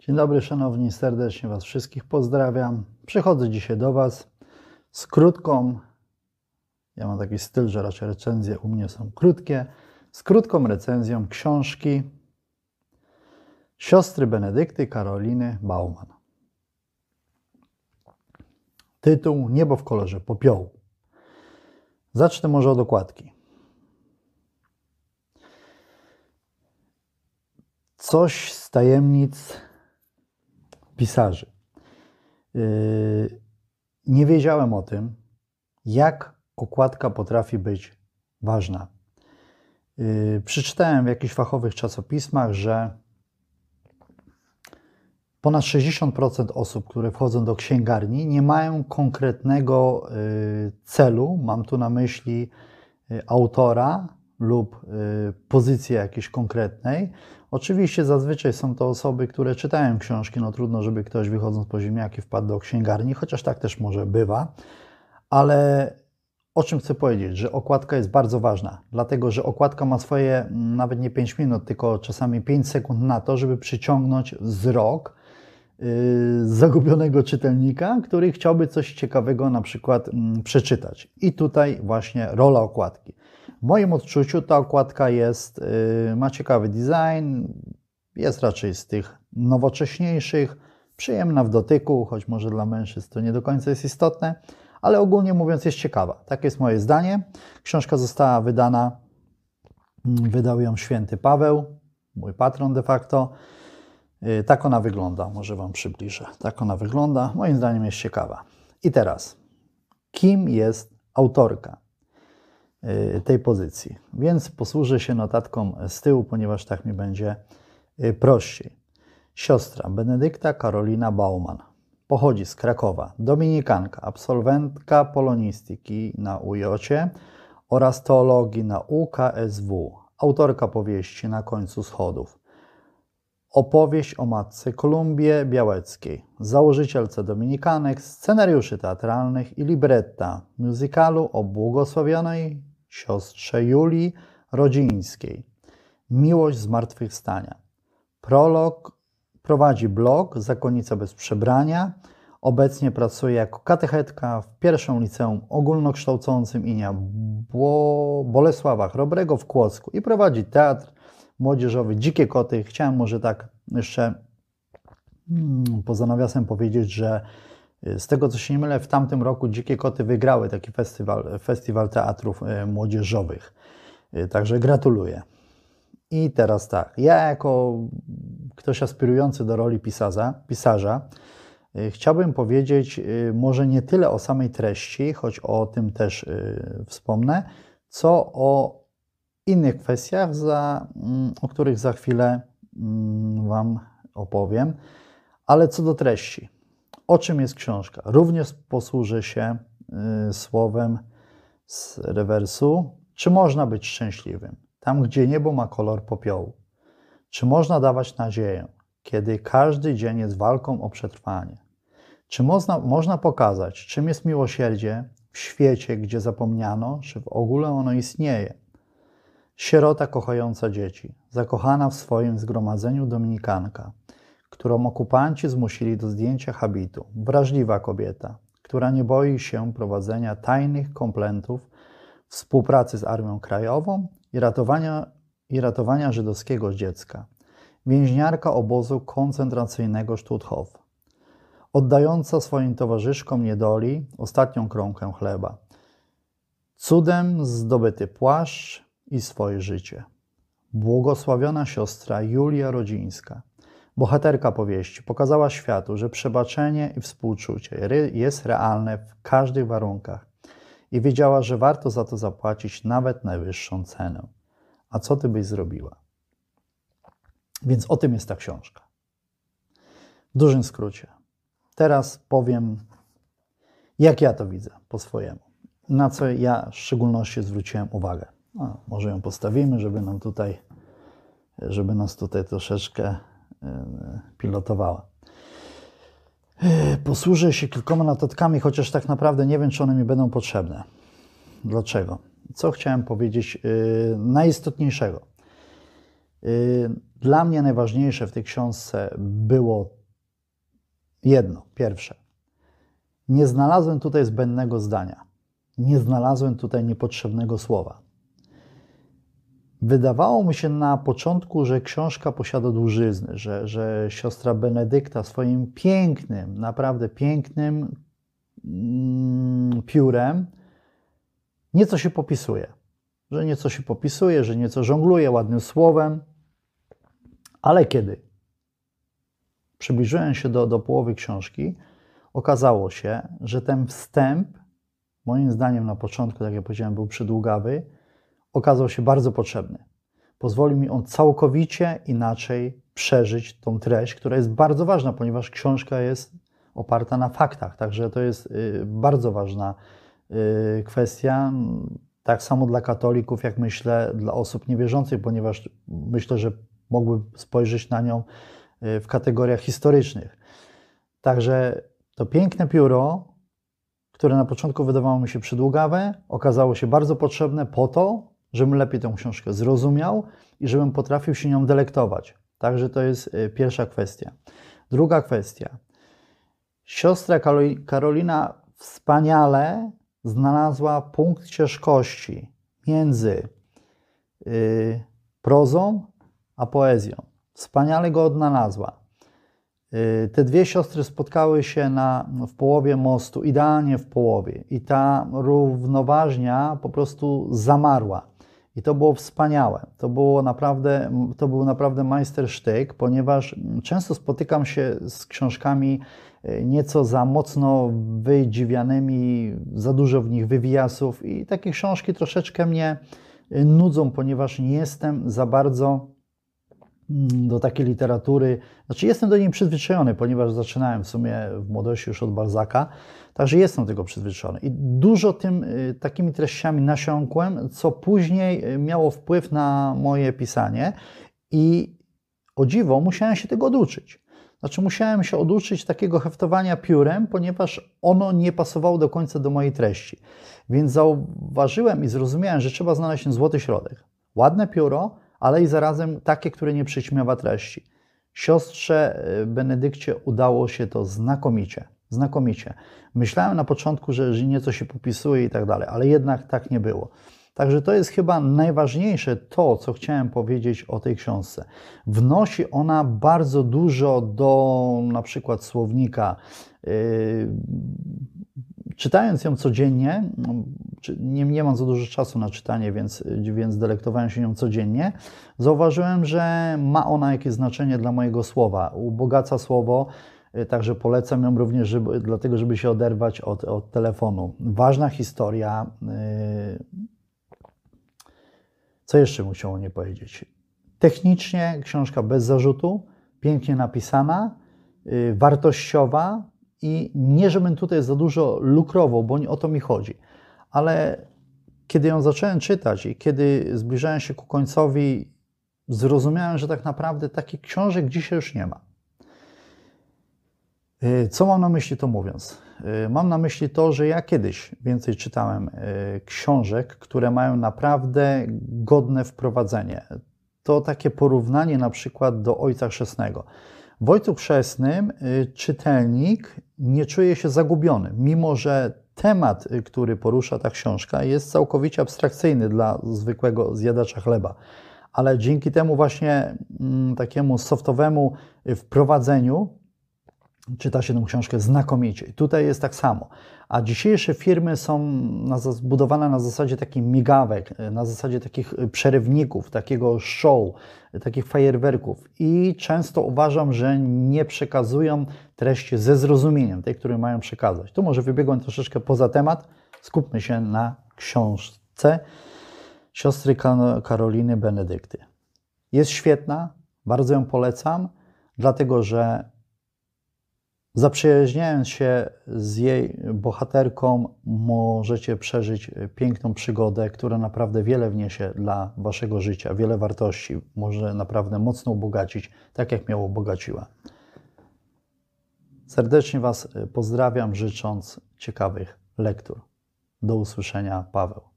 Dzień dobry, szanowni, serdecznie Was wszystkich pozdrawiam. Przychodzę dzisiaj do Was z krótką, ja mam taki styl, że raczej recenzje u mnie są krótkie, z krótką recenzją książki siostry Benedykty Karoliny Bauman. Tytuł Niebo w kolorze popiołu. Zacznę może od okładki. Coś z tajemnic pisarzy. Yy, nie wiedziałem o tym, jak okładka potrafi być ważna. Yy, przeczytałem w jakichś fachowych czasopismach, że ponad 60% osób, które wchodzą do księgarni, nie mają konkretnego yy, celu. Mam tu na myśli autora lub pozycji jakiejś konkretnej, Oczywiście zazwyczaj są to osoby, które czytają książki, no trudno, żeby ktoś wychodząc po ziemniaki wpadł do księgarni, chociaż tak też może bywa, ale o czym chcę powiedzieć, że okładka jest bardzo ważna, dlatego że okładka ma swoje mm, nawet nie 5 minut, tylko czasami 5 sekund na to, żeby przyciągnąć wzrok yy, zagubionego czytelnika, który chciałby coś ciekawego na przykład mm, przeczytać. I tutaj właśnie rola okładki. W moim odczuciu ta okładka jest, y, ma ciekawy design, jest raczej z tych nowocześniejszych, przyjemna w dotyku, choć może dla mężczyzn to nie do końca jest istotne, ale ogólnie mówiąc jest ciekawa. Takie jest moje zdanie. Książka została wydana, mm, wydał ją święty Paweł, mój patron de facto. Y, tak ona wygląda, może Wam przybliżę. Tak ona wygląda, moim zdaniem jest ciekawa. I teraz, kim jest autorka? Y, tej pozycji. Więc posłużę się notatką z tyłu, ponieważ tak mi będzie y, prościej. Siostra Benedykta Karolina Bauman. Pochodzi z Krakowa. Dominikanka, absolwentka polonistyki na UJOcie oraz teologii na UKSW. Autorka powieści Na końcu schodów. Opowieść o matce Kolumbie Białeckiej. Założycielce Dominikanek, scenariuszy teatralnych i libretta musicalu o błogosławionej siostrze Julii Rodzińskiej. Miłość zmartwychwstania. Prolog prowadzi blog Zakonnica bez przebrania. Obecnie pracuje jako katechetka w pierwszym liceum ogólnokształcącym imienia Bolesława Chrobrego w Kłodzku i prowadzi teatr młodzieżowy Dzikie Koty. Chciałem może tak jeszcze mm, poza nawiasem powiedzieć, że z tego co się nie mylę, w tamtym roku Dzikie Koty wygrały taki festiwal, festiwal teatrów e, młodzieżowych. E, także gratuluję. I teraz tak, ja jako ktoś aspirujący do roli pisarza, pisarza chciałbym powiedzieć może nie tyle o samej treści, choć o tym też wspomnę, co o innych kwestiach, za, mm, o których za chwilę mm, Wam opowiem. Ale co do treści. O czym jest książka? Również posłużę się y, słowem z rewersu. Czy można być szczęśliwym? Tam, gdzie niebo ma kolor popiołu. Czy można dawać nadzieję, kiedy każdy dzień jest walką o przetrwanie? Czy można, można pokazać, czym jest miłosierdzie w świecie, gdzie zapomniano, że w ogóle ono istnieje? Sierota kochająca dzieci, zakochana w swoim zgromadzeniu dominikanka, którą okupanci zmusili do zdjęcia habitu. Wrażliwa kobieta, która nie boi się prowadzenia tajnych komplentów, współpracy z Armią Krajową i ratowania, i ratowania żydowskiego dziecka. Więźniarka obozu koncentracyjnego Stutthof, oddająca swoim towarzyszkom niedoli ostatnią kromkę chleba. Cudem zdobyty płaszcz i swoje życie. Błogosławiona siostra Julia Rodzińska – Bohaterka powieści pokazała światu, że przebaczenie i współczucie jest realne w każdych warunkach i wiedziała, że warto za to zapłacić nawet najwyższą cenę. A co ty byś zrobiła? Więc o tym jest ta książka. W dużym skrócie. Teraz powiem, jak ja to widzę po swojemu. Na co ja w szczególności zwróciłem uwagę. No, może ją postawimy, żeby nam tutaj, żeby nas tutaj troszeczkę pilotowała. E, posłużę się kilkoma notatkami, chociaż tak naprawdę nie wiem, czy one mi będą potrzebne. Dlaczego? Co chciałem powiedzieć e, najistotniejszego? Dla mnie najważniejsze w tej książce było jedno, pierwsze. Nie znalazłem tutaj zbędnego zdania. Nie znalazłem tutaj niepotrzebnego słowa. Wydawało mi się na początku, że książka posiada dłużyzny, że, że siostra Benedykta swoim pięknym, naprawdę pięknym mm, piórem nieco się popisuje. Że nieco się popisuje, że nieco żongluje ładnym słowem, ale kiedy przybliżyłem się do, do połowy książki, okazało się, że ten wstęp, moim zdaniem na początku, tak jak powiedziałem, był przydługawy, okazał się bardzo potrzebny. Pozwolił mi on całkowicie inaczej przeżyć tą treść, która jest bardzo ważna, ponieważ książka jest oparta na faktach, także to jest y, bardzo ważna y, kwestia. Tak samo dla katolików, jak myślę, dla osób niewierzących, ponieważ myślę, że mogły spojrzeć na nią y, w kategoriach historycznych. Także to piękne pióro, które na początku wydawało mi się przydługawe, okazało się bardzo potrzebne po to, żebym lepiej tę książkę zrozumiał i żebym potrafił się nią delektować. Także to jest y, pierwsza kwestia. Druga kwestia. Siostra Karolina wspaniale znalazła punkt ciężkości między y, prozą a poezją. Wspaniale go odnalazła. Y, te dwie siostry spotkały się na, w połowie mostu, idealnie w połowie, i ta równoważnia po prostu zamarła. I to było wspaniałe. To, było naprawdę, to był naprawdę majstersztyk, ponieważ często spotykam się z książkami y, nieco za mocno wydziwianymi, za dużo w nich wywiasów i takie książki troszeczkę mnie y, nudzą, ponieważ nie jestem za bardzo do takiej literatury. Znaczy, jestem do niej przyzwyczajony, ponieważ zaczynałem w sumie w młodości już od Balzaka, także jestem tego przyzwyczajony. I dużo tym, y, takimi treściami nasiąkłem, co później y, miało wpływ na moje pisanie i o dziwo musiałem się tego oduczyć. Znaczy, musiałem się oduczyć takiego heftowania piórem, ponieważ ono nie pasowało do końca do mojej treści. Więc zauważyłem i zrozumiałem, że trzeba znaleźć ten złoty środek. Ładne pióro, ale i zarazem takie, które nie przyćmiewa treści. Siostrze y, Benedykcie udało się to znakomicie. Znakomicie. Myślałem na początku, że, nieco się popisuje i tak dalej, ale jednak tak nie było. Także to jest chyba najważniejsze to, co chciałem powiedzieć o tej książce. Wnosi ona bardzo dużo do na przykład słownika. Yy, czytając ją codziennie, no, nie, nie mam za dużo czasu na czytanie, więc, więc delektowałem się nią codziennie, zauważyłem, że ma ona jakieś znaczenie dla mojego słowa. Ubogaca słowo, y, także polecam ją również żeby, dlatego, żeby się oderwać od, od telefonu. Ważna historia. Y, co jeszcze musiało nie powiedzieć? Technicznie książka bez zarzutu, pięknie napisana, y, wartościowa i nie, żebym tutaj za dużo lukrował, bo nie o to mi chodzi ale kiedy ją zacząłem czytać i kiedy zbliżałem się ku końcowi, zrozumiałem, że tak naprawdę takich książek dzisiaj już nie ma. Y, co mam na myśli to mówiąc? Y, mam na myśli to, że ja kiedyś więcej czytałem y, książek, które mają naprawdę godne wprowadzenie. To takie porównanie na przykład do Ojca Chrzestnego. W Ojcu Chrzestnym czytelnik nie czuje się zagubiony, mimo że temat, y, który porusza ta książka, jest całkowicie abstrakcyjny dla zwykłego zjadacza chleba. Ale dzięki temu właśnie mm, takiemu softowemu y, wprowadzeniu czyta się tę książkę znakomicie. Tutaj jest tak samo. A dzisiejsze firmy są zbudowane na zasadzie takich migawek, na zasadzie takich przerywników, takiego show, takich fajerwerków. I często uważam, że nie przekazują treści ze zrozumieniem, tej, które mają przekazać. Tu może wybiegłem troszeczkę poza temat. Skupmy się na książce siostry Karoliny Benedykty. Jest świetna, bardzo ją polecam, dlatego że Zaprzyjaźniając się z jej bohaterką, możecie przeżyć piękną przygodę, która naprawdę wiele wniesie dla waszego życia, wiele wartości, może naprawdę mocno ubogacić, tak jak miało ubogaciła. Serdecznie Was pozdrawiam, życząc ciekawych lektur. Do usłyszenia, Paweł.